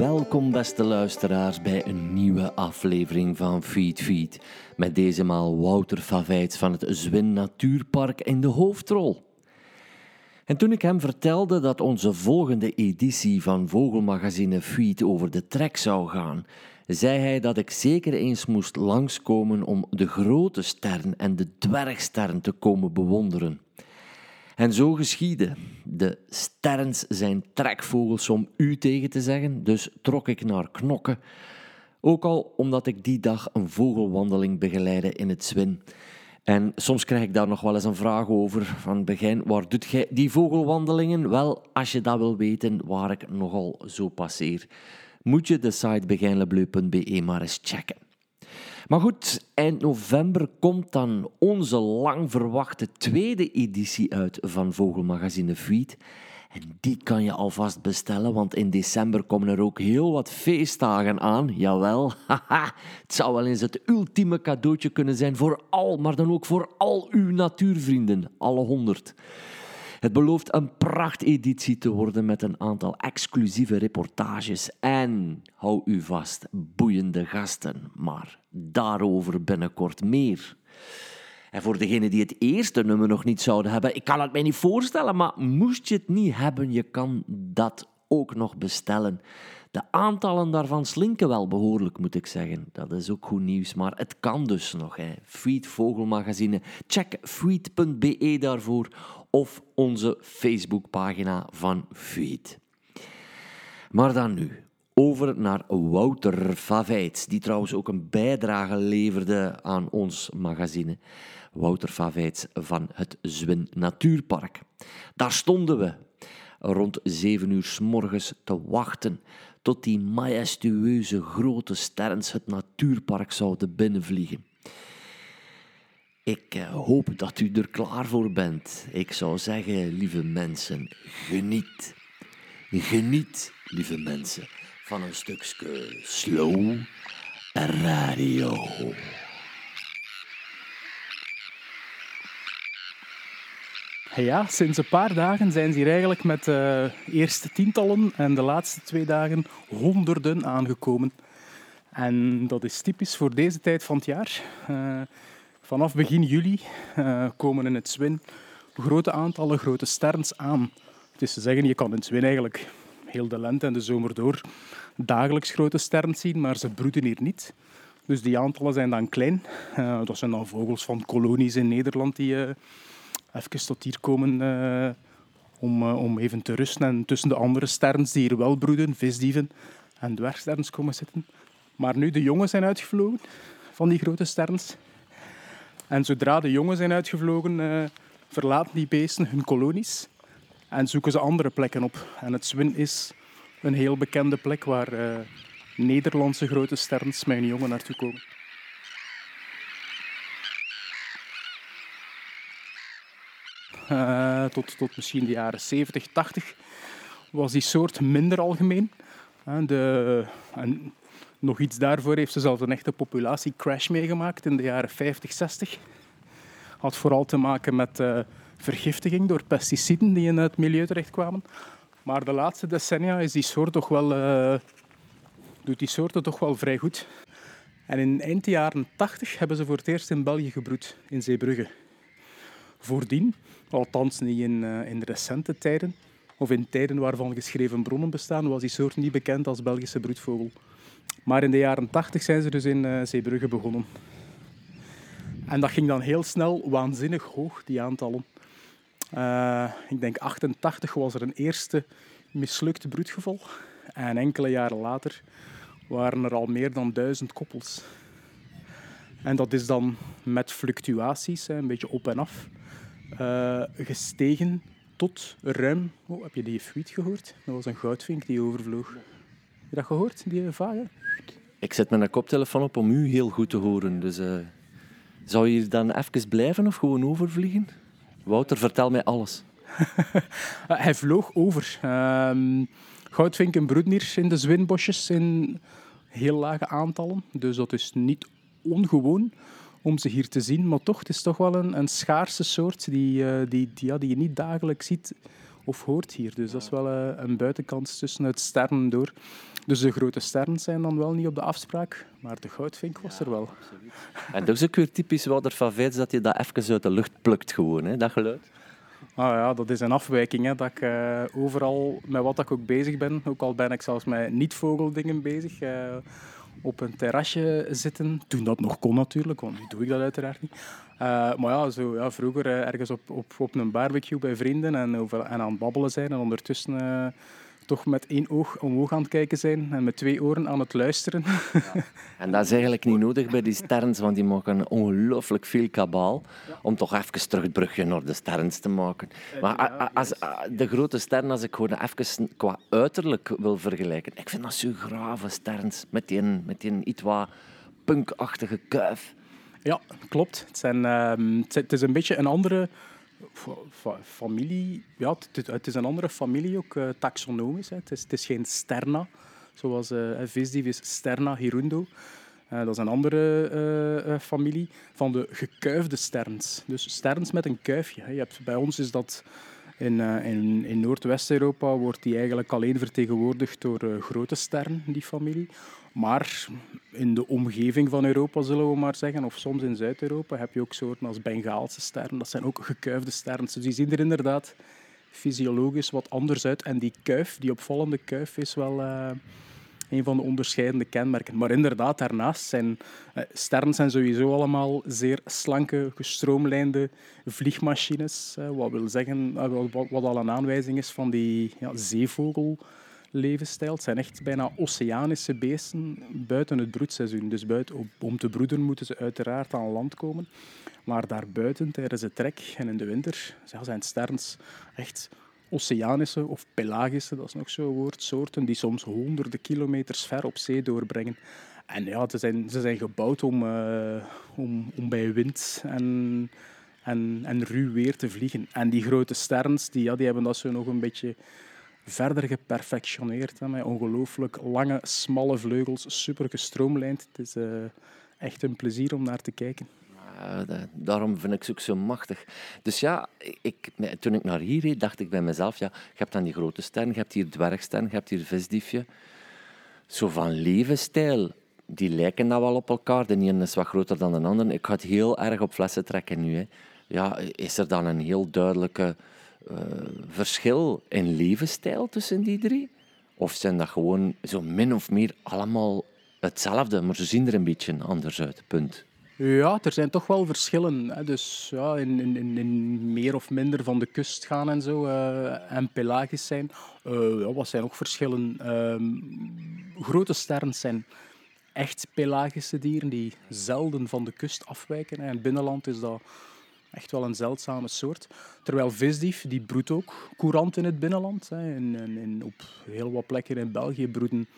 Welkom beste luisteraars bij een nieuwe aflevering van Feed Feed. Met deze maal Wouter Favijts van het Zwin Natuurpark in de hoofdrol. En toen ik hem vertelde dat onze volgende editie van Vogelmagazine Feed over de trek zou gaan, zei hij dat ik zeker eens moest langskomen om de grote sterren en de dwergsterren te komen bewonderen. En zo geschiedde. De sterns zijn trekvogels om u tegen te zeggen, dus trok ik naar Knokke. Ook al omdat ik die dag een vogelwandeling begeleidde in het Zwin. En soms krijg ik daar nog wel eens een vraag over. Van begin, waar doet jij die vogelwandelingen? Wel, als je dat wil weten, waar ik nogal zo passeer, moet je de site beginlebleu.be maar eens checken. Maar goed, eind november komt dan onze lang verwachte tweede editie uit van Vogelmagazine Feed. En die kan je alvast bestellen, want in december komen er ook heel wat feestdagen aan. Jawel, het zou wel eens het ultieme cadeautje kunnen zijn voor al, maar dan ook voor al uw natuurvrienden, alle honderd. Het belooft een prachteditie te worden met een aantal exclusieve reportages en, hou u vast, boeiende gasten. Maar daarover binnenkort meer. En voor degenen die het eerste nummer nog niet zouden hebben, ik kan het mij niet voorstellen, maar moest je het niet hebben, je kan dat ook nog bestellen. De aantallen daarvan slinken wel behoorlijk, moet ik zeggen. Dat is ook goed nieuws, maar het kan dus nog. Hè. Vogelmagazine. Check feed.be daarvoor of onze Facebookpagina van Feed. Maar dan nu, over naar Wouter Favijts, die trouwens ook een bijdrage leverde aan ons magazine. Wouter Favijts van het Zwin Natuurpark. Daar stonden we rond zeven uur s morgens te wachten tot die majestueuze grote sterns het natuurpark zouden binnenvliegen. Ik eh, hoop dat u er klaar voor bent. Ik zou zeggen, lieve mensen, geniet. Geniet, lieve mensen, van een stukje slow radio. Ja, sinds een paar dagen zijn ze hier eigenlijk met de uh, eerste tientallen en de laatste twee dagen honderden aangekomen. En dat is typisch voor deze tijd van het jaar. Uh, vanaf begin juli uh, komen in het Zwin grote aantallen grote sterns aan. Het is te zeggen, je kan in het Zwin eigenlijk heel de lente en de zomer door dagelijks grote sterns zien, maar ze broeden hier niet. Dus die aantallen zijn dan klein. Uh, dat zijn dan vogels van kolonies in Nederland die uh, even tot hier komen om, om even te rusten. En tussen de andere sterns die hier wel broeden, visdieven en dwergsterns komen zitten. Maar nu de jongen zijn uitgevlogen van die grote sterns. En zodra de jongen zijn uitgevlogen, verlaten die beesten hun kolonies en zoeken ze andere plekken op. En het Zwin is een heel bekende plek waar uh, Nederlandse grote sterns hun jongen naartoe komen. Uh, tot, tot misschien de jaren 70, 80 was die soort minder algemeen. De, en nog iets daarvoor heeft ze zelfs een echte populatiecrash meegemaakt in de jaren 50, 60. Had vooral te maken met vergiftiging door pesticiden die in het milieu terechtkwamen. Maar de laatste decennia is die soort toch wel, uh, doet die soorten toch wel vrij goed. En in eind de jaren 80 hebben ze voor het eerst in België gebroed, in Zeebrugge. Voordien, althans niet in, uh, in recente tijden, of in tijden waarvan geschreven bronnen bestaan, was die soort niet bekend als Belgische broedvogel. Maar in de jaren 80 zijn ze dus in uh, Zeebrugge begonnen. En dat ging dan heel snel waanzinnig hoog, die aantallen. Uh, ik denk 88 was er een eerste mislukte broedgeval. En enkele jaren later waren er al meer dan duizend koppels. En dat is dan met fluctuaties, een beetje op en af, uh, gestegen tot ruim... Oh, heb je die fluit gehoord? Dat was een goudvink die overvloog. Je dat gehoord, die vage? Ik zet mijn koptelefoon op om u heel goed te horen. Dus uh, zou je hier dan even blijven of gewoon overvliegen? Wouter, vertel mij alles. hij vloog over. Um, goudvinken broeden hier in de zwinbosjes in heel lage aantallen. Dus dat is niet ongewoon om ze hier te zien. Maar toch, het is toch wel een, een schaarse soort die, uh, die, die, ja, die je niet dagelijks ziet of hoort hier. Dus dat is wel uh, een buitenkant tussen het sterren door. Dus de grote sterren zijn dan wel niet op de afspraak, maar de goudvink was er wel. Absoluut. En dat is ook weer typisch Wouter van Veits dat je dat even uit de lucht plukt gewoon, hè, dat geluid. Ah ja, dat is een afwijking. Hè, dat ik uh, overal met wat ik ook bezig ben, ook al ben ik zelfs met niet-vogeldingen bezig, uh, op een terrasje zitten. Toen dat nog kon natuurlijk, want nu doe ik dat uiteraard niet. Uh, maar ja, zo, ja vroeger ergens op, op, op een barbecue bij vrienden en, en aan het babbelen zijn en ondertussen toch met één oog omhoog aan het kijken zijn en met twee oren aan het luisteren. Ja. En dat is eigenlijk niet nodig bij die sterns, want die maken ongelooflijk veel kabaal om toch even terug het brugje naar de sterns te maken. Maar als, de grote sterren, als ik gewoon even qua uiterlijk wil vergelijken, ik vind dat zo grave sterns met die, met die iets wat punkachtige kuif. Ja, klopt. Het, zijn, uh, het is een beetje een andere familie, ja, het, is een andere familie, ook uh, taxonomisch. Het, is, het is geen sterna, zoals uh, visdief is sterna hirundo. Uh, dat is een andere familie van de gekuifde sterns. Dus sterns met een kuifje. Hè. Je hebt, bij ons is dat in, in, in Noordwest-Europa wordt die eigenlijk alleen vertegenwoordigd door grote sterren, die familie. Maar in de omgeving van Europa, zullen we maar zeggen, of soms in Zuid-Europa, heb je ook soorten als Bengaalse sterren. Dat zijn ook gekuifde sterren. Dus die zien er inderdaad fysiologisch wat anders uit. En die kuif, die opvallende kuif, is wel uh, een van de onderscheidende kenmerken. Maar inderdaad, daarnaast zijn uh, sterren zijn sowieso allemaal zeer slanke, gestroomlijnde vliegmachines. Uh, wat wil zeggen, wat, wat, al een aanwijzing is van die ja, zeevogel levensstijl. Het zijn echt bijna oceanische beesten buiten het broedseizoen. Dus buiten, om te broeden moeten ze uiteraard aan land komen. Maar daarbuiten, tijdens de trek en in de winter, zijn sterns echt oceanische of pelagische, dat is nog zo'n soorten die soms honderden kilometers ver op zee doorbrengen. En ja, ze zijn, ze zijn gebouwd om, uh, om, om bij wind en, en, en ruw weer te vliegen. En die grote sterns, die, ja, die hebben dat zo nog een beetje verder geperfectioneerd. Met ongelooflijk lange, smalle vleugels, super gestroomlijnd. Het is uh, echt een plezier om naar te kijken. Daarom vind ik ze ook zo machtig. Dus ja, ik, toen ik naar hier reed, dacht ik bij mezelf, ja, je hebt dan die grote sterren, je hebt hier dwergstern, je hebt hier visdiefje. Zo van levensstijl, die lijken nou wel op elkaar. De ene is wat groter dan de andere. Ik ga het heel erg op flessen trekken nu. Hè. Ja, is er dan een heel duidelijke uh, verschil in levensstijl tussen die drie? Of zijn dat gewoon zo min of meer allemaal hetzelfde, maar ze zien er een beetje anders uit? Punt. Ja, er zijn toch wel verschillen. Hè. Dus ja, in, in, in, meer of minder van de kust gaan en zo, uh, en pelagisch zijn. Uh, ja, wat zijn ook verschillen? Uh, grote sterren zijn echt pelagische dieren die zelden van de kust afwijken. In het binnenland is dat Echt wel een zeldzame soort. Terwijl visdief, die broedt ook courant in het binnenland. Hè. In, in, op heel wat plekken in België broeden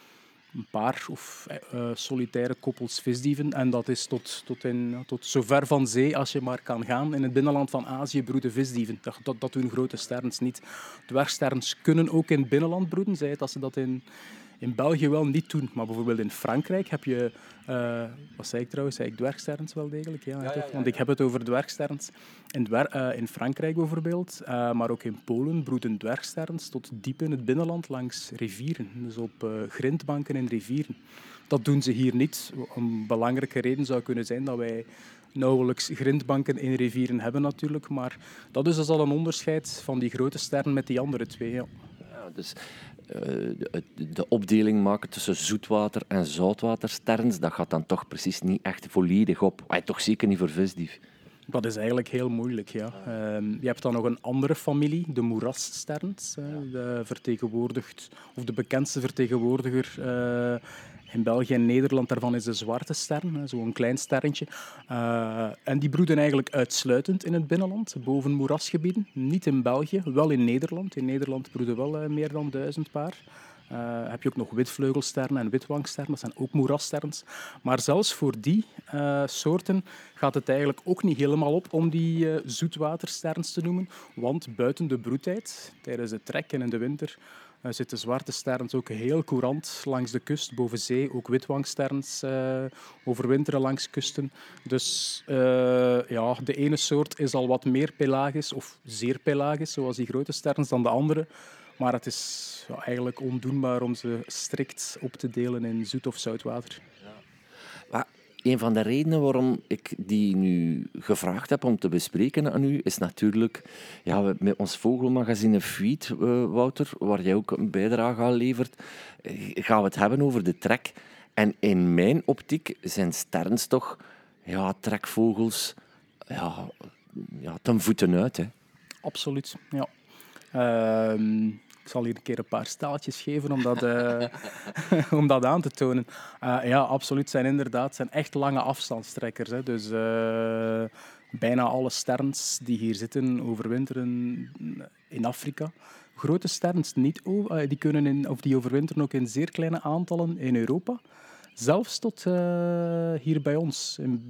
een paar of uh, solitaire koppels visdieven. En dat is tot, tot, in, tot zover van zee als je maar kan gaan. In het binnenland van Azië broeden visdieven. Dat, dat, doen grote sterns niet. Dwergsterns kunnen ook in het binnenland broeden. Zij dat ze dat in in België wel niet doen. Maar bijvoorbeeld in Frankrijk heb je... Uh, wat zei ik trouwens? Zei ik dwergsterns wel degelijk? Ja, ja, ja, Want ik heb het over dwergsterns. In, uh, in Frankrijk bijvoorbeeld, uh, maar ook in Polen broeden dwergsterns tot diep in het binnenland langs rivieren. Dus op grindbanken en rivieren. Dat doen ze hier niet. Een belangrijke reden zou kunnen zijn dat wij nauwelijks grindbanken in rivieren hebben natuurlijk. Maar dat is dus al een onderscheid van die grote sterren met die andere twee. Ja. Dus de, de, opdeling maken tussen zoetwater en zoutwatersterns, dat gaat dan toch precies niet echt volledig op. Maar toch zeker niet voor visdief. Dat is eigenlijk heel moeilijk, ja. Ehm, je hebt dan nog een andere familie, de moerassterns. de vertegenwoordigd, of de bekendste vertegenwoordiger uh, in België en Nederland daarvan is de zwarte stern, zo'n klein sterretje. Uh, en die broeden eigenlijk uitsluitend in het binnenland, boven moerasgebieden. Niet in België, wel in Nederland. In Nederland broeden wel uh, meer dan duizend paar. Uh, heb je ook nog witvleugelsterren en witwangsterren, dat zijn ook moerassterns. Maar zelfs voor die soorten gaat het eigenlijk ook niet helemaal op om die zoetwatersterns te noemen. Want buiten de broedtijd, tijdens de trek en in de winter, Er zitten zwarte sterns ook heel courant langs de kust, boven zee. Ook witwangsterns uh, overwinteren langs kusten. Dus uh, ja, de ene soort is al wat meer pelagisch, of zeer pelagisch, zoals die grote sterns, dan de andere. Maar het is ja, eigenlijk ondoenbaar om ze strikt op te delen in zoet of zout water. Ja. Maar een van de redenen waarom ik die nu gevraagd heb om te bespreken aan u, is natuurlijk ja, met ons vogelmagazine Feed, uh, Wouter, waar jij ook een bijdrage aan levert, eh, gaan we het hebben over de trek. En in mijn optiek zijn sterns toch ja, trekvogels ja, ja, ten voeten uit. Hè. Absoluut, ja. Ik zal hier een keer een paar staaltjes geven om dat, uh, om dat aan te tonen. Uh, ja, absoluut. Zijn inderdaad zijn echt lange afstandstrekkers. Hè. Dus uh, bijna alle sterns die hier zitten overwinteren in Afrika. Grote sterns niet, die, kunnen in, of die overwinteren ook in zeer kleine aantallen in Europa. Zelfs tot hier bij ons, in,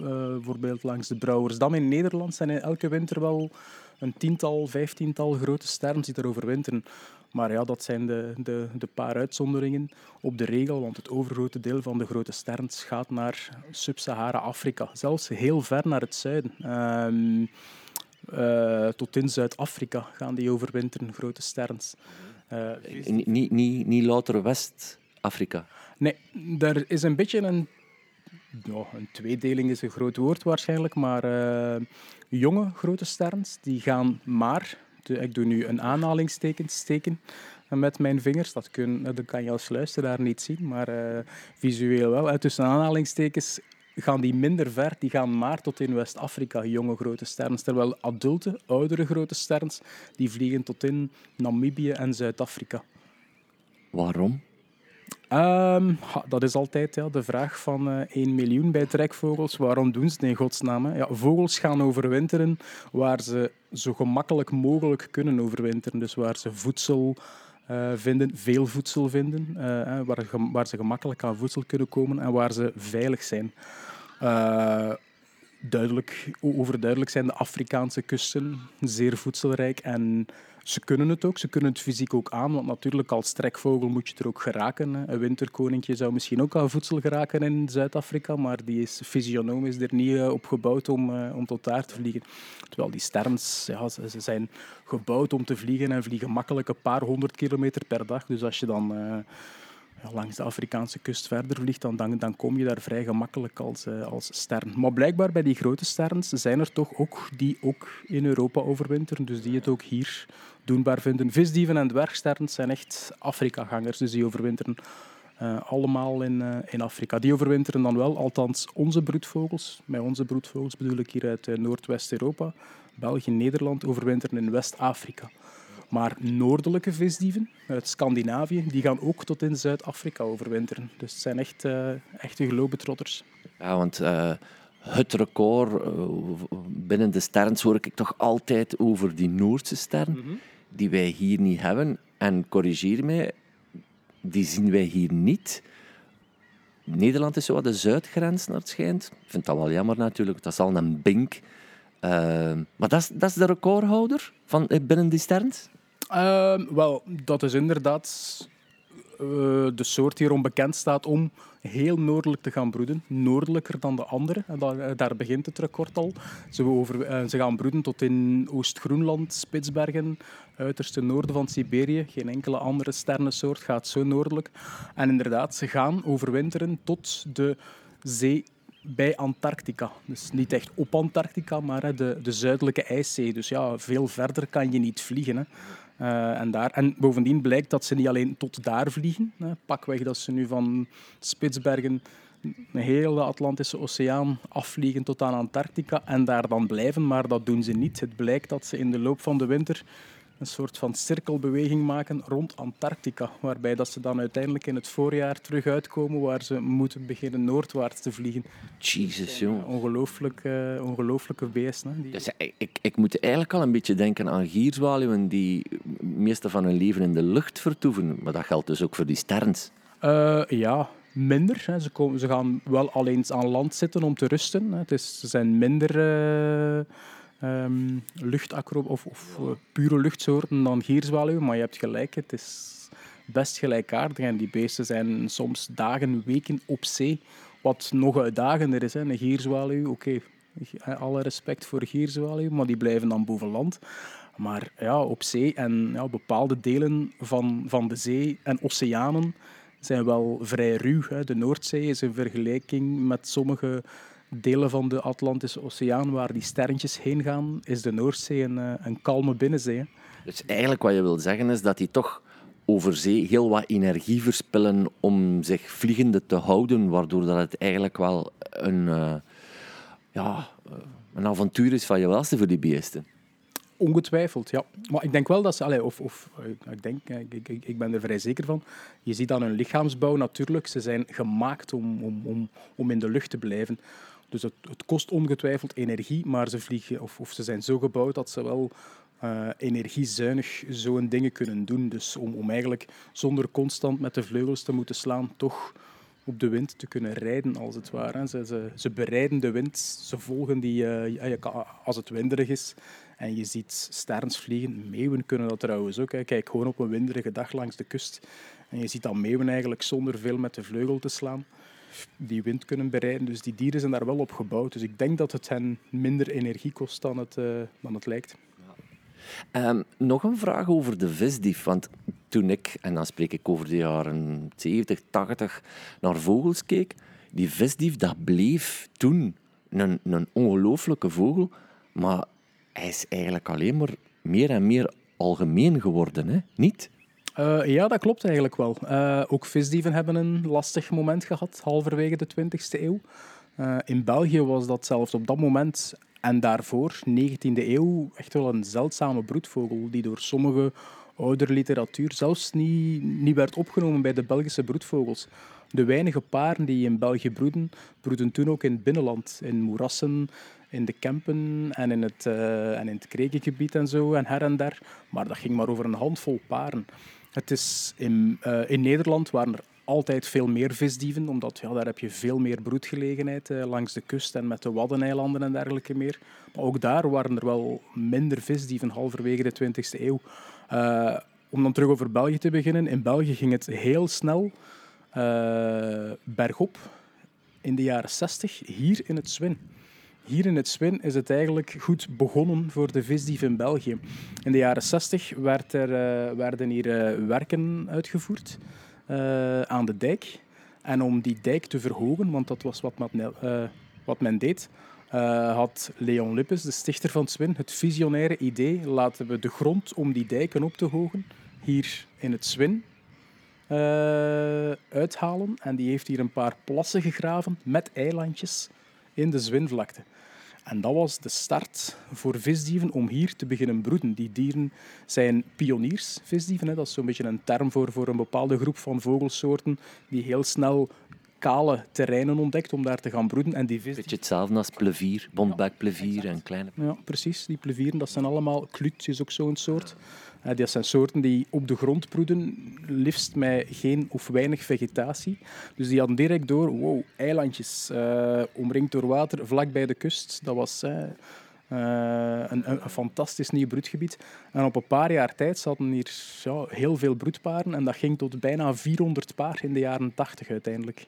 bijvoorbeeld langs de Brouwersdam in Nederland, zijn elke winter wel een tiental, vijftiental grote sterren die er overwinteren. Maar ja, dat zijn de, de, de paar uitzonderingen op de regel, want het overgrote deel van de grote sterns gaat naar Sub-Sahara-Afrika. Zelfs heel ver naar het zuiden. Um, uh, tot in Zuid-Afrika gaan die overwinteren, grote sterns. Uh, niet, niet, niet louter West-Afrika? Nee, er is een beetje een ja, een tweedeling is een groot woord waarschijnlijk, maar uh, jonge grote sterns die gaan maar, ik doe nu een aanhalingsteken steken met mijn vingers, dat, kun, dat kan je als luisteraar niet zien, maar uh, visueel wel. En tussen aanhalingstekens gaan die minder ver, die gaan maar tot in West-Afrika, jonge grote sterns. Terwijl adulte, oudere grote sterns, die vliegen tot in Namibië en Zuid-Afrika. Waarom? Um, dat is altijd ja, de vraag van uh, eh, 1 miljoen bij trekvogels. Waarom doen ze het in godsnaam? Ja, vogels gaan overwinteren waar ze zo gemakkelijk mogelijk kunnen overwinteren. Dus waar ze voedsel uh, vinden, veel voedsel vinden, uh, waar, waar, ze gemakkelijk aan voedsel kunnen komen en waar ze veilig zijn. duidelijk, overduidelijk zijn de Afrikaanse kusten zeer voedselrijk en ze kunnen het ook, ze kunnen het fysiek ook aan, want natuurlijk als trekvogel moet je er ook geraken. Een winterkoninkje zou misschien ook aan voedsel geraken in Zuid-Afrika, maar die is fysionomisch er niet eh, op gebouwd om, eh, om tot daar te vliegen. Terwijl die sterns, ja, ze zijn gebouwd om te vliegen en vliegen makkelijk een paar honderd kilometer per dag. Dus als je dan... Uh, langs de Afrikaanse kust verder vliegt, dan, dan, dan kom je daar vrij gemakkelijk als, uh, als ster. Maar blijkbaar bij die grote sterns zijn er toch ook die ook in Europa overwinteren, dus die het ook hier doenbaar vinden. Visdieven en dwergsterns zijn echt Afrika-gangers, dus die overwinteren uh, allemaal in, uh, in Afrika. Die overwinteren dan wel, althans onze broedvogels. Met onze broedvogels bedoel ik hier uit Noordwest-Europa. België, Nederland overwinteren in West-Afrika. Maar noordelijke visdieven uit Scandinavië, die gaan ook tot in Zuid-Afrika overwinteren. Dus het zijn echt echte globetrotters. Ja, want het record binnen de sterns hoor ik toch altijd over die Noordse ster, mm -hmm. Die wij hier niet hebben. En corrigeer mij, die zien wij hier niet. Nederland is zo de zuidgrens naar het schijnt. Ik vind dat wel jammer natuurlijk, dat is al een bink. maar dat is, dat is de recordhouder van, binnen die sterns? Uh, wel, dat is inderdaad de soort die erom bekend staat om heel noordelijk te gaan broeden. Noordelijker dan de andere. Daar, eh, daar begint het record al. Ze, over, uh, ze gaan broeden tot in Oost-Groenland, Spitsbergen, uiterste noorden van Siberië. Geen enkele andere sternensoort gaat zo noordelijk. En inderdaad, ze gaan overwinteren tot de zee bij Antarctica. Dus niet echt op Antarctica, maar de, de zuidelijke ijszee. Dus ja, veel verder kan je niet vliegen. Hè. Uh, en, daar. en bovendien blijkt dat ze niet alleen tot daar vliegen. Hè. Pakweg dat ze nu van Spitsbergen een hele Atlantische Oceaan afvliegen tot aan Antarctica en daar dan blijven, maar dat doen ze niet. Het blijkt dat ze in de loop van de winter een soort van cirkelbeweging maken rond Antarctica, waarbij dat ze dan uiteindelijk in het voorjaar terug uitkomen waar ze moeten beginnen noordwaarts te vliegen. Jesus, joh. Ongelooflijk, uh, ongelooflijke beesten. Die... Dus, ik, ik, ik, moet eigenlijk al een beetje denken aan gierzwaluwen die meestal van hun leven in de lucht vertoeven, maar dat geldt dus ook voor die sterns. Uh, ja, minder. Hè. Ze, komen, ze gaan wel al eens aan land zitten om te rusten. Hè. Het is, ze zijn minder... Uh, luchtacro of, of eh, pure luchtsoorten dan gierzwaluw. Maar je hebt gelijk, het is best gelijkaardig. En die beesten zijn soms dagen, weken op zee. Wat nog uitdagender is. Hè. Een gierzwaluw, oké, alle respect voor gierzwaluw, maar die blijven dan boven land. Maar ja, op zee en ja, bepaalde delen van, van de zee en oceanen zijn wel vrij ruw. Hè. De Noordzee is in vergelijking met sommige delen van de Atlantische Oceaan waar die sterretjes heen gaan, is de Noordzee een, eh, een kalme binnenzee. Dus eigenlijk wat je wil zeggen is dat die toch over zee heel wat energie verspillen om zich vliegende te houden, waardoor dat het eigenlijk wel een, uh, ja, eh, een avontuur is van je welste voor die beesten. Ongetwijfeld, ja. Maar ik denk wel dat ze... Allez, of, of, ik, denk, ik, ik, ik ben er vrij zeker van. Je ziet aan hun lichaamsbouw natuurlijk. Ze zijn gemaakt om, om, om, om in de lucht te blijven. Dus het, het kost ongetwijfeld energie, maar ze, vliegen, of, of ze zijn zo gebouwd dat ze wel uh, energiezuinig zo'n dingen kunnen doen. Dus om, om eigenlijk zonder constant met de vleugels te moeten slaan, toch op de wind te kunnen rijden, als het ware. Ze, ze, ze bereiden de wind, ze volgen die, uh, als het winderig is. En je ziet sterns vliegen. Meeuwen kunnen dat trouwens ook. Hè. Kijk gewoon op een winderige dag langs de kust. En je ziet dan meeuwen eigenlijk zonder veel met de vleugel te slaan die wind kunnen bereiden. Dus die dieren zijn daar wel op gebouwd. Dus ik denk dat het hen minder energie kost dan het, uh, dan het lijkt. Um, nog een vraag over de visdief. Want toen ik, en dan spreek ik over de jaren 70, 80, naar vogels keek, die visdief, dat bleef toen een, een ongelooflijke vogel. Maar hij is eigenlijk alleen maar meer en meer algemeen geworden, hè? niet? Uh, ja, dat klopt eigenlijk wel. Uh, ook visdieven hebben een lastig moment gehad, halverwege de 20e eeuw. Uh, in België was dat zelfs op dat moment en daarvoor, 19e eeuw, echt wel een zeldzame broedvogel die door sommige oudere literatuur zelfs niet, niet werd opgenomen bij de Belgische broedvogels. De weinige paren die in België broeden, broeden toen ook in het binnenland, in moerassen, in de Kempen en in het, uh, en in het Krekengebied en zo, en her en der. Maar dat ging maar over een handvol paren. Het is in, uh, in Nederland waren er altijd veel meer visdieven, omdat ja, daar heb je veel meer broedgelegenheid uh, langs de kust en met de Waddeneilanden en dergelijke meer. Maar ook daar waren er wel minder visdieven halverwege de 20e eeuw. Om dan terug over België te beginnen. In België ging het heel snel bergop in de jaren 60, hier in het Zwin. Hier in het Swin is het eigenlijk goed begonnen voor de visdief in België. In de jaren 60 werd er, uh, werden hier uh, werken uitgevoerd aan de dijk. En om die dijk te verhogen, want dat was wat men, wat men deed, had Leon Lippes, de stichter van Swin, het visionaire idee: laten we de grond om die dijken op te hogen hier in het Swin uithalen. En die heeft hier een paar plassen gegraven met eilandjes in de Zwinvlakte. En dat was de start voor visdieven om hier te beginnen broeden. Die dieren zijn pioniers, visdieven. Hè. Dat is zo'n beetje een term voor, voor een bepaalde groep van vogelsoorten die heel snel kale terreinen ontdekt om daar te gaan broeden. En die vis... Beetje hetzelfde als plevier, bontbekplevier en kleine... Ja, precies. Die plevieren, dat zijn allemaal... Klut is ook zo'n soort. Dat zijn soorten die op de grond broeden, liefst met geen of weinig vegetatie. Dus die hadden direct door, wow, eilandjes, uh, omringd door water, vlak bij de kust. Dat was uh, een, een, fantastisch nieuw broedgebied. En op een paar jaar tijd zaten hier ja, heel veel broedparen en dat ging tot bijna 400 paar in de jaren 80 uiteindelijk.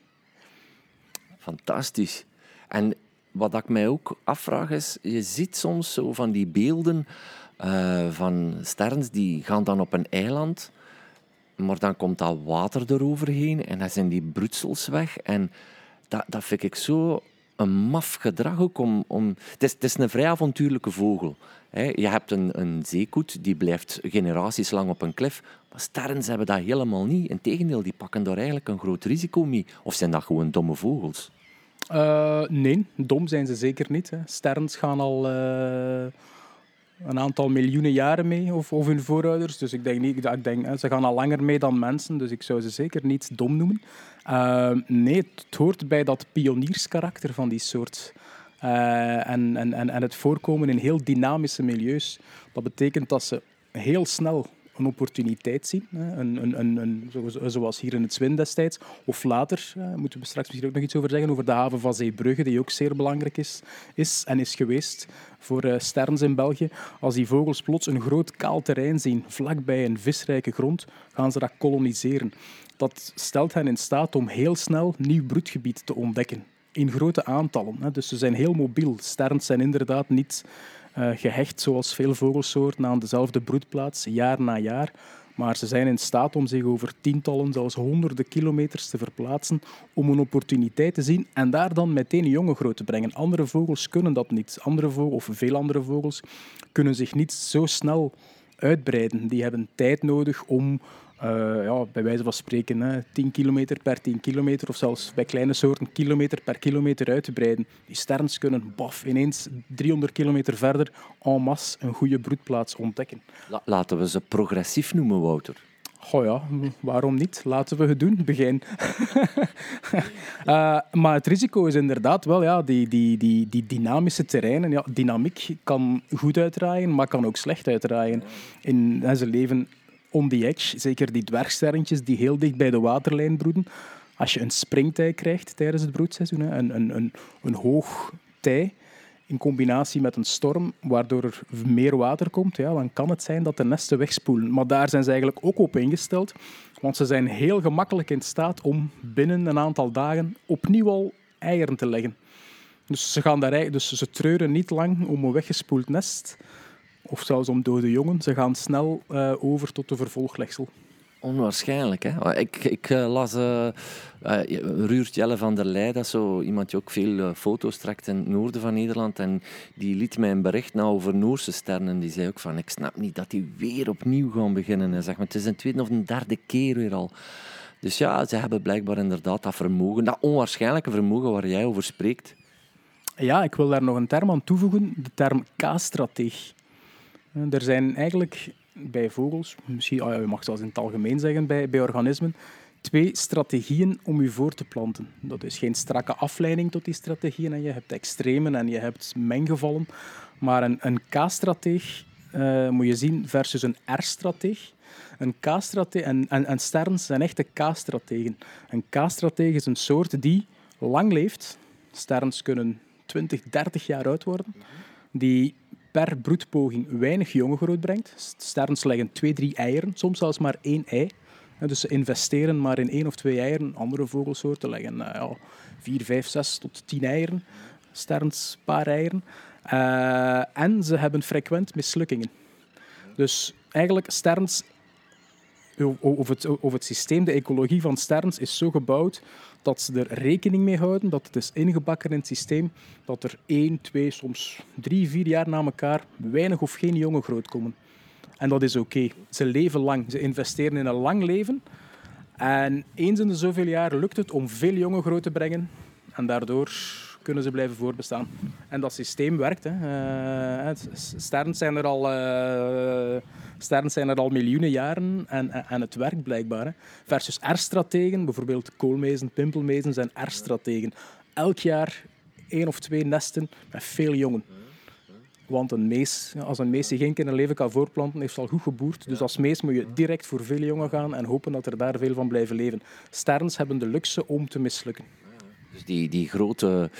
Fantastisch. En wat ik mij ook afvraag is, je ziet soms zo van die beelden uh, van sterns die gaan dan op een eiland, maar dan komt dat water eroverheen en dan zijn die broedsels weg. En dat, dat vind ik zo een maf gedrag ook om... om... Het, is, het is een vrij avontuurlijke vogel. Je hebt een, een zeekoet, die blijft generaties lang op een klif. Maar sterns hebben dat helemaal niet. Integendeel, die pakken daar eigenlijk een groot risico mee. Of zijn dat gewoon domme vogels? Uh, nee, dom zijn ze zeker niet. Sterns gaan al... Uh een aantal miljoenen jaren mee, of, of hun voorouders. Dus ik denk, niet, ik denk ze gaan al langer mee dan mensen, dus ik zou ze zeker niet dom noemen. Uh, nee, het hoort bij dat pionierskarakter van die soort. Uh, en, en, en het voorkomen in heel dynamische milieus. Dat betekent dat ze heel snel een opportuniteit zien. Een, een, een, een, zoals hier in het Zwin destijds. Of later, uh, moeten we straks misschien ook nog iets over zeggen, over de haven van Zeebrugge, die ook zeer belangrijk is, is en is geweest voor uh, sterns in België. Als die vogels plots een groot kaal terrein zien, vlakbij een visrijke grond, gaan ze dat koloniseren. Dat stelt hen in staat om heel snel nieuw broedgebied te ontdekken. In grote aantallen. Dus ze zijn heel mobiel. Sterns zijn inderdaad niet gehecht, zoals veel vogelsoorten, aan dezelfde broedplaats, jaar na jaar. Maar ze zijn in staat om zich over tientallen, zelfs honderden kilometers te verplaatsen om een opportuniteit te zien en daar dan meteen jongen groot te brengen. Andere vogels kunnen dat niet. Andere vogels, of veel andere vogels, kunnen zich niet zo snel uitbreiden. Die hebben tijd nodig om uh, ja, bij wijze van spreken hè, 10 kilometer per 10 kilometer of zelfs bij kleine soorten kilometer per kilometer uit te breiden. Die sterns kunnen baf, ineens 300 kilometer verder en masse een goede broedplaats ontdekken. Laten we ze progressief noemen, Wouter. Goh ja, waarom niet? Laten we het doen. Begin. uh, maar het risico is inderdaad wel ja, die, die, die, die dynamische terreinen. Ja, dynamiek kan goed uitdraaien, maar kan ook slecht uitdraaien. In, ze leven on the edge. Zeker die dwergsterrentjes die heel dicht bij de waterlijn broeden. Als je een springtij krijgt tijdens het broedseizoen, een, een, een, een hoog tij in combinatie met een storm, waardoor er meer water komt, ja, dan kan het zijn dat de nesten wegspoelen. Maar daar zijn ze eigenlijk ook op ingesteld, want ze zijn heel gemakkelijk in staat om binnen een aantal dagen opnieuw al eieren te leggen. Dus ze, gaan daar, dus ze treuren niet lang om een weggespoeld nest of zelfs om dode jongen. Ze gaan snel uh, over tot de vervolglegsel. Onwaarschijnlijk, hè? Ik, ik uh, las uh, Ruurt Jelle van der Leij, dat zo iemand die ook veel foto's trekt in het noorden van Nederland. En die liet mij een bericht nou over Noorse sterren. Die zei ook van, ik snap niet dat die weer opnieuw gaan beginnen. En zeg maar, het is een tweede of een derde keer weer al. Dus ja, ze hebben blijkbaar inderdaad dat vermogen, dat onwaarschijnlijke vermogen waar jij over spreekt. Ja, ik wil daar nog een term aan toevoegen, de term K-strateeg. Er zijn eigenlijk bij vogels, misschien, oh ja, je mag zelfs in het algemeen zeggen bij, bij organismen, twee strategieën om je voor te planten. Dat is geen strakke afleiding tot die strategieën. Je hebt extremen en je hebt menggevallen. Maar een, een K-strateeg uh, moet je zien versus een R-strateeg. Een K-strateeg en, en, en sterns zijn echte K-strategen. Een K-strateeg is een soort die lang leeft. Sterns kunnen 20, 30 jaar oud worden. Die per broedpoging weinig jongen grootbrengt. Sterns leggen twee, drie eieren, soms zelfs maar één ei. Dus ze investeren maar in één of twee eieren. Andere vogelsoorten leggen nou ja, vier, vijf, zes tot tien eieren. Sterns paar eieren. Uh, en ze hebben frequent mislukkingen. Dus eigenlijk sterns of het, het systeem, de ecologie van sterns is zo gebouwd dat ze er rekening mee houden, dat het is ingebakken in het systeem, dat er één, twee, soms drie, vier jaar na elkaar weinig of geen jongen groot komen. En dat is oké. Ze leven lang. Ze investeren in een lang leven. En eens in de zoveel jaar lukt het om veel jongen groot te brengen. En daardoor kunnen ze blijven voorbestaan. En dat systeem werkt. Hè. Uh, sterns zijn er al... Uh, Sterren zijn er al miljoenen jaren en, en, het werkt blijkbaar. Hè. Versus R-strategen, bijvoorbeeld koolmezen, pimpelmezen, zijn R-strategen. Elk jaar één of twee nesten met veel jongen. Want een mees, als een mees zich één keer een leven kan voorplanten, heeft ze al goed geboerd. Dus als mees moet je direct voor veel jongen gaan en hopen dat er daar veel van blijven leven. Sterns hebben de luxe om te mislukken. Dus die, die grote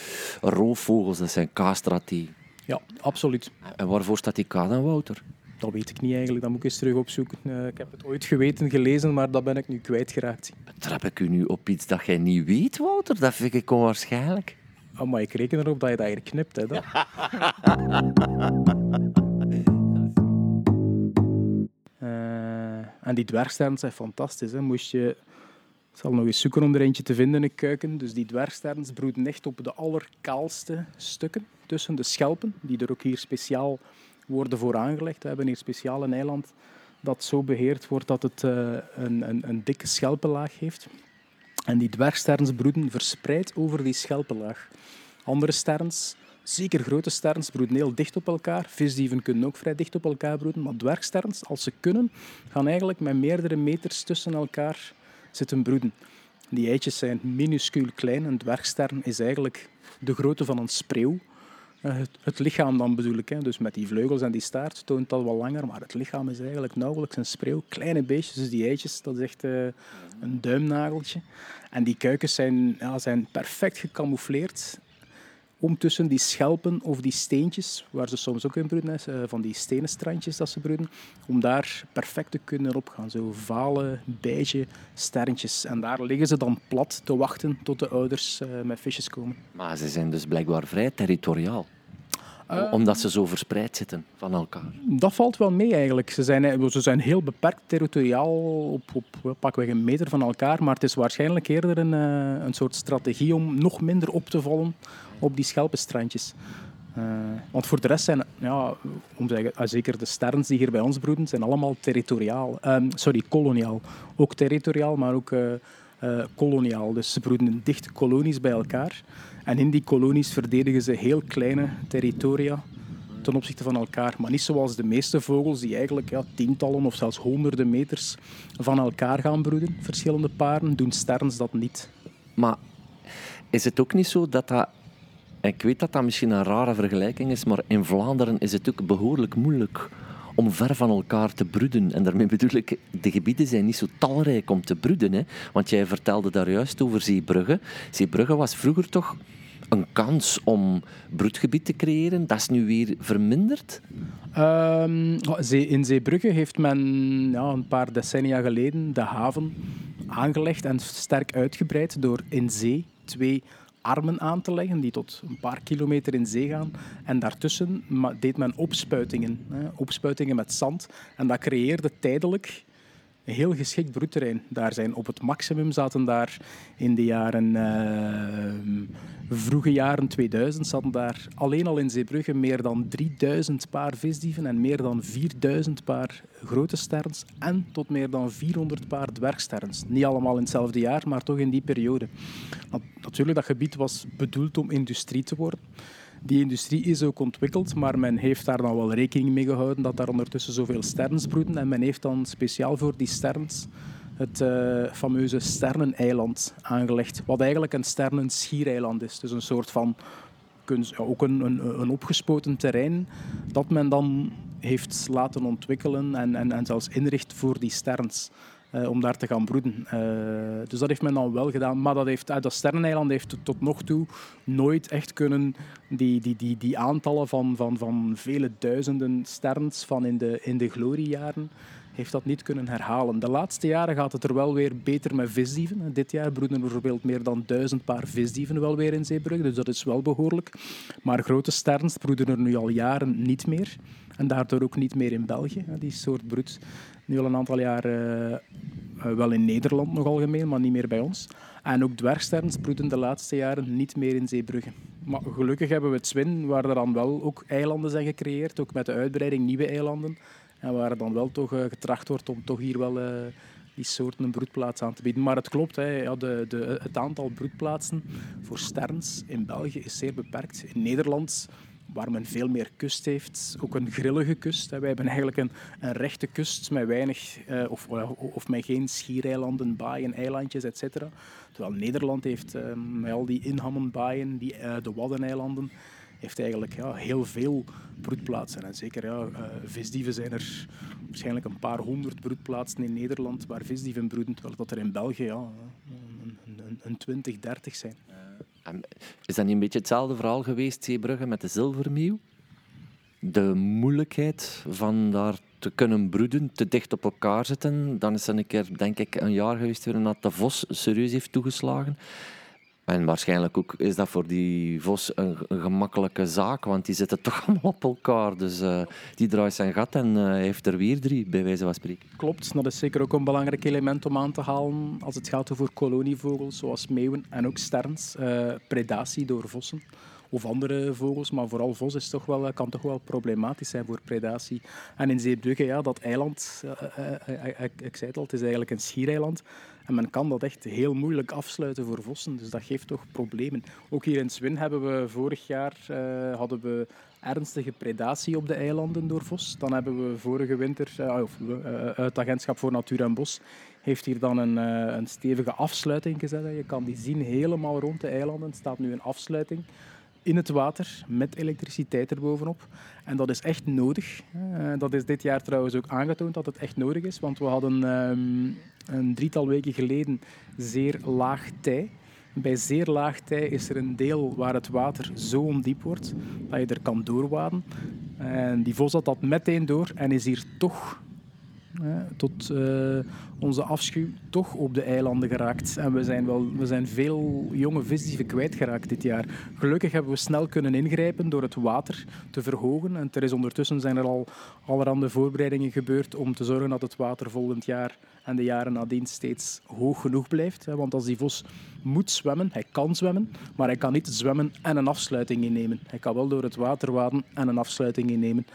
roofvogels, dat zijn K-strategieën. Ja, absoluut. En waarvoor staat die K dan, Wouter? Dat weet ik niet eigenlijk, dat moet ik eens terug opzoeken. Uh, ik heb het ooit geweten, gelezen, maar dat ben ik nu kwijtgeraakt. Trap ik u nu op iets dat jij niet weet, Wouter? Dat vind ik onwaarschijnlijk. Oh, maar ik reken erop dat je dat hier knipt. Hè, uh, en die dwergsterren zijn fantastisch. Hè. Moest je... Ik zal nog eens zoeken om er eentje te vinden in kuiken. Dus die dwergsterns broeden echt op de allerkaalste stukken tussen de schelpen, die er ook hier speciaal worden voor aangelegd. We hebben hier speciaal een eiland dat zo beheerd wordt dat het uh, een, een, een, dikke schelpenlaag heeft. En die dwergsterns broeden verspreid over die schelpenlaag. Andere sterns, zeker grote sterns, broeden heel dicht op elkaar. Visdieven kunnen ook vrij dicht op elkaar broeden. Maar dwergsterns, als ze kunnen, gaan eigenlijk met meerdere meters tussen elkaar zitten broeden. Die eitjes zijn minuscuul klein. Een dwergstern is eigenlijk de grootte van een spreeuw. Eh, het, het, lichaam dan bedoel ik. Hè. Dus met die vleugels en die staart toont dat wel langer. Maar het lichaam is eigenlijk nauwelijks een spreeuw. Kleine beestjes, dus die eitjes, dat is echt uh, een duimnageltje. En die kuikens zijn, ja, zijn perfect gecamoufleerd om tussen die schelpen of die steentjes, waar ze soms ook in broeden, eh, van die stenen strandjes dat ze broeden, om daar perfect te kunnen opgaan. Zo vale, beige sterntjes. En daar liggen ze dan plat te wachten tot de ouders uh, met visjes komen. Maar ze zijn dus blijkbaar vrij territoriaal. Uh, omdat ze zo verspreid zitten van elkaar. Dat valt wel mee eigenlijk. Ze zijn, ze zijn heel beperkt territoriaal op, op pakweg een meter van elkaar. Maar het is waarschijnlijk eerder een, een soort strategie om nog minder op te vallen op die schelpenstrandjes. Uh, want voor de rest zijn, ja, om zeggen, uh, zeker de sterns die hier bij ons broeden, zijn allemaal territoriaal. Um, sorry, koloniaal. Ook territoriaal, maar ook uh, koloniaal. Dus ze broeden in dichte kolonies bij elkaar. En in die kolonies verdedigen ze heel kleine territoria ten opzichte van elkaar. Maar niet zoals de meeste vogels, die eigenlijk ja, tientallen of zelfs honderden meters van elkaar gaan broeden. Verschillende paren doen sterns dat niet. Maar is het ook niet zo dat dat ik weet dat dat misschien een rare vergelijking is, maar in Vlaanderen is het ook behoorlijk moeilijk om ver van elkaar te broeden. En daarmee bedoel ik, de gebieden zijn niet zo talrijk om te broeden. Hè? Want jij vertelde daar juist over Zeebrugge. Zeebrugge was vroeger toch een kans om broedgebied te creëren. Dat is nu weer verminderd? Um, in Zeebrugge heeft men ja, een paar decennia geleden de haven aangelegd en sterk uitgebreid door in zee twee armen aan te leggen die tot een paar kilometer in zee gaan. En daartussen deed men opspuitingen, hè, opspuitingen met zand. En dat creëerde tijdelijk een heel geschikt broedterrein. Daar zijn op het maximum zaten daar in de jaren, uh, vroege jaren 2000, zaten daar alleen al in Zeebrugge meer dan 3000 paar visdieven en meer dan 4000 paar grote sterns en tot meer dan 400 paar dwergsterns. Niet allemaal in hetzelfde jaar, maar toch in die periode. Natuurlijk, dat gebied was bedoeld om industrie te worden. Die industrie is ook ontwikkeld, maar men heeft daar dan wel rekening mee gehouden dat daar ondertussen zoveel sterns broeden. En men heeft dan speciaal voor die sterns het uh, fameuze Sterneneiland aangelegd. Wat eigenlijk een sternenschiereiland is. Dus een soort van kunst, ook een, een, een, opgespoten terrein dat men dan heeft laten ontwikkelen en, en, en zelfs inricht voor die sterns. Uh, om daar te gaan broeden. Uh, dus dat heeft men dan wel gedaan. Maar dat, heeft, uh, dat Sterreneiland heeft tot nog toe nooit echt kunnen die, die, die, die aantallen van, van, van vele duizenden sterns van in de, in de gloriejaren heeft dat niet kunnen herhalen. De laatste jaren gaat het er wel weer beter met visdieven. Dit jaar broeden bijvoorbeeld meer dan duizend paar visdieven wel weer in Zeebrugge, dus dat is wel behoorlijk. Maar grote sterns broeden er nu al jaren niet meer. En daardoor ook niet meer in België. Die soort broed nu al een aantal jaar uh, wel in Nederland nog algemeen, maar niet meer bij ons. En ook dwergsterns broeden de laatste jaren niet meer in Zeebrugge. Maar gelukkig hebben we het Zwin, waar er dan wel ook eilanden zijn gecreëerd, ook met de uitbreiding nieuwe eilanden. En waar dan wel toch uh, getracht wordt om toch hier wel die soorten een broedplaats aan te bieden. Maar het klopt, hè, ja, de, de, het aantal broedplaatsen voor sterns in België is zeer beperkt. In Nederland waar men veel meer kust heeft. Ook een grillige kust. Wij hebben eigenlijk een, een rechte kust met weinig uh, of, of met geen schiereilanden, baaien, eilandjes, etc. Terwijl Nederland heeft uh, met al die inhammen, baaien, die, de Waddeneilanden, heeft eigenlijk ja, heel veel broedplaatsen. En zeker ja, visdieven zijn er waarschijnlijk een paar honderd broedplaatsen in Nederland waar visdieven broeden, terwijl dat er in België ja, een, een, een 20, 30 zijn. Is dat niet een beetje hetzelfde verhaal geweest, Zeebrugge, met de zilvermeeuw? De moeilijkheid van daar te kunnen broeden, te dicht op elkaar zitten. Dan is er een keer, denk ik, een jaar geweest waarin dat de vos serieus heeft toegeslagen. En waarschijnlijk ook is dat voor die vos een, een gemakkelijke zaak, want die zitten toch allemaal op elkaar. Dus uh, die draait zijn gat en uh, heeft er weer drie, bij wijze van spreken. Klopt, dat is zeker ook een belangrijk element om aan te halen als het gaat over kolonievogels, zoals meeuwen en ook sterns. Uh, predatie door vossen of andere vogels, maar vooral vos is toch wel, kan toch wel problematisch zijn voor predatie. En in Zeebrugge, ja, dat eiland, ik zei het al, het is eigenlijk een schiereiland. En men kan dat echt heel moeilijk afsluiten voor vossen. Dus dat geeft toch problemen. Ook hier in Swin hebben we vorig jaar uh, hadden we ernstige predatie op de eilanden door vos. Dan hebben we vorige winter, uh, of, het Agentschap voor Natuur en Bos heeft hier dan een, een stevige afsluiting gezet. Je kan die zien helemaal rond de eilanden. Er staat nu een afsluiting. In het water met elektriciteit erbovenop. En dat is echt nodig. Uh, dat is dit jaar trouwens ook aangetoond dat het echt nodig is, want we hadden um, een drietal weken geleden zeer laag tij. Bij zeer laag tij is er een deel waar het water zo ondiep wordt dat je er kan doorwaden. En die vos had dat meteen door en is hier toch tot uh, onze afschuw toch op de eilanden geraakt. En we zijn, wel, we zijn veel jonge visdieven kwijtgeraakt dit jaar. Gelukkig hebben we snel kunnen ingrijpen door het water te verhogen. En er is ondertussen zijn er al allerhande voorbereidingen gebeurd om te zorgen dat het water volgend jaar en de jaren nadien steeds hoog genoeg blijft. Want als die vos moet zwemmen, hij kan zwemmen, maar hij kan niet zwemmen en een afsluiting innemen. Hij kan wel door het water waden en een afsluiting innemen.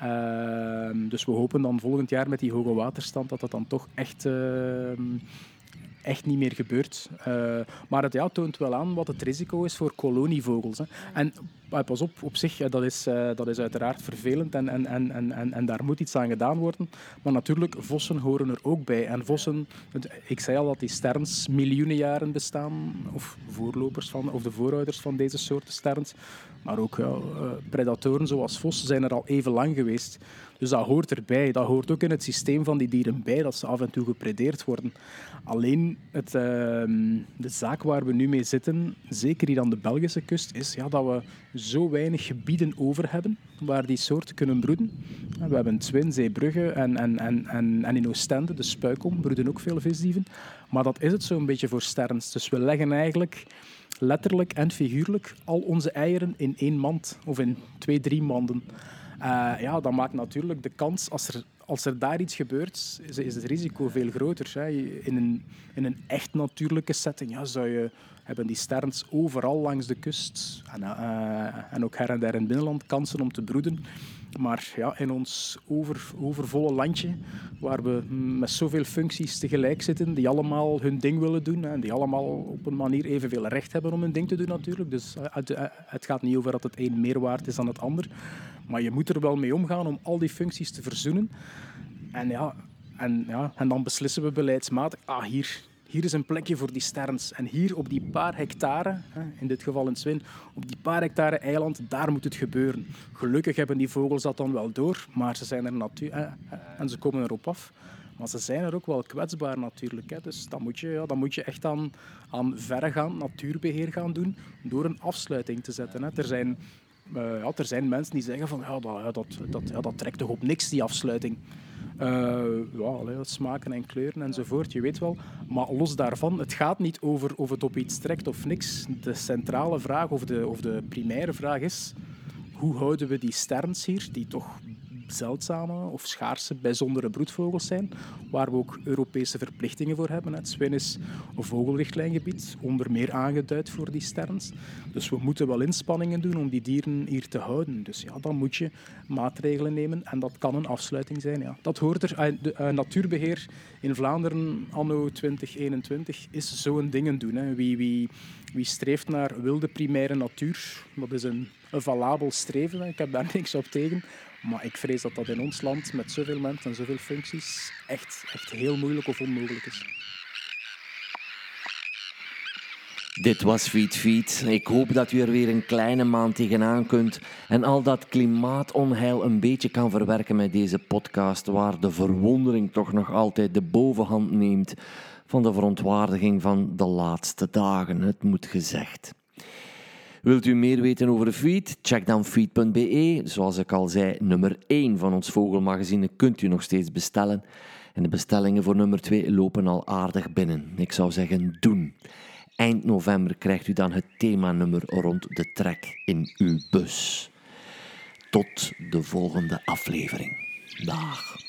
Ehm, dus we hopen dan volgend jaar met die hoge waterstand dat dat dan toch echt, ehm, echt niet meer gebeurt. Uh, maar het ja, toont wel aan wat het risico is voor kolonievogels. Hè. En pas op, op zich, dat is, dat is uiteraard vervelend en, en, en, en, en daar moet iets aan gedaan worden. Maar natuurlijk, vossen horen er ook bij. En vossen, ik zei al dat die sterns miljoenen jaren bestaan, of voorlopers van, of de voorouders van deze soorten sterns. Maar ook eh, predatoren zoals vossen zijn er al even lang geweest. Dus dat hoort erbij. Dat hoort ook in het systeem van die dieren bij, dat ze af en toe gepredeerd worden. Alleen het, uh, de zaak waar we nu mee zitten, zeker hier aan de Belgische kust, is ja, dat we zo weinig gebieden over hebben waar die soorten kunnen broeden. We hebben Twin, Zeebrugge en, en, en, en, en in Oostende, de Spuikom, broeden ook veel visdieven. Maar dat is het zo'n beetje voor sterns. Dus we leggen eigenlijk letterlijk en figuurlijk al onze eieren in één mand of in twee, drie manden. Uh, ja, dat maakt natuurlijk de kans, als er, als er daar iets gebeurt, is het risico veel groter. Hè. In, een, in een echt natuurlijke setting ja, zou je hebben die sterns overal langs de kust en, uh, en ook her en der in het binnenland kansen om te broeden. Maar ja, in ons over, overvolle landje, waar we met zoveel functies tegelijk zitten, die allemaal hun ding willen doen en die allemaal op een manier evenveel recht hebben om hun ding te doen natuurlijk. Dus eh, het, eh, het gaat niet over dat het een meer waard is dan het ander. Maar je moet er wel mee omgaan om al die functies te verzoenen. En ja, en, ja, en dan beslissen we beleidsmatig, ah hier, hier is een plekje voor die sterns. En hier op die paar hectare, in dit geval in Swin, op die paar hectare eiland, daar moet het gebeuren. Gelukkig hebben die vogels dat dan wel door, maar ze zijn er natuurlijk en ze komen erop af. Maar ze zijn er ook wel kwetsbaar natuurlijk. Hè. Dus dan moet je, ja, dan moet je echt aan, aan verregaand natuurbeheer gaan doen door een afsluiting te zetten. Hè. Er zijn uh, ja, er zijn mensen die zeggen van ja, dat, dat, dat, ja, dat trekt toch op niks, die afsluiting. Uh, ja, smaken en kleuren enzovoort, je weet wel. Maar los daarvan, het gaat niet over of het op iets trekt of niks. De centrale vraag of de, of de primaire vraag is, hoe houden we die sterns hier, die toch zeldzame of schaarse bijzondere broedvogels zijn, waar we ook Europese verplichtingen voor hebben. Het Zwin is een vogelrichtlijngebied, onder meer aangeduid voor die sterns. Dus we moeten wel inspanningen doen om die dieren hier te houden. Dus ja, dan moet je maatregelen nemen en dat kan een afsluiting zijn. Ja. Dat hoort er. Eh, de, uh, natuurbeheer in Vlaanderen anno 2021 is zo'n dingen doen. Hè. Wie, wie, wie streeft naar wilde primaire natuur, dat is een, een valabel streven. Ik heb daar niks op tegen. Maar ik vrees dat dat in ons land met zoveel mensen en zoveel functies echt, echt heel moeilijk of onmogelijk is. Dit was Feed Feed. Ik hoop dat u er weer een kleine maand tegenaan kunt en al dat klimaatonheil een beetje kan verwerken met deze podcast, waar de verwondering toch nog altijd de bovenhand neemt van de verontwaardiging van de laatste dagen, het moet gezegd. Wilt u meer weten over Feed? Check dan feed.be. Zoals ik al zei, nummer 1 van ons vogelmagazine kunt u nog steeds bestellen. En de bestellingen voor nummer 2 lopen al aardig binnen. Ik zou zeggen, doen. Eind november krijgt u dan het themanummer rond de trek in uw bus. Tot de volgende aflevering. Dag.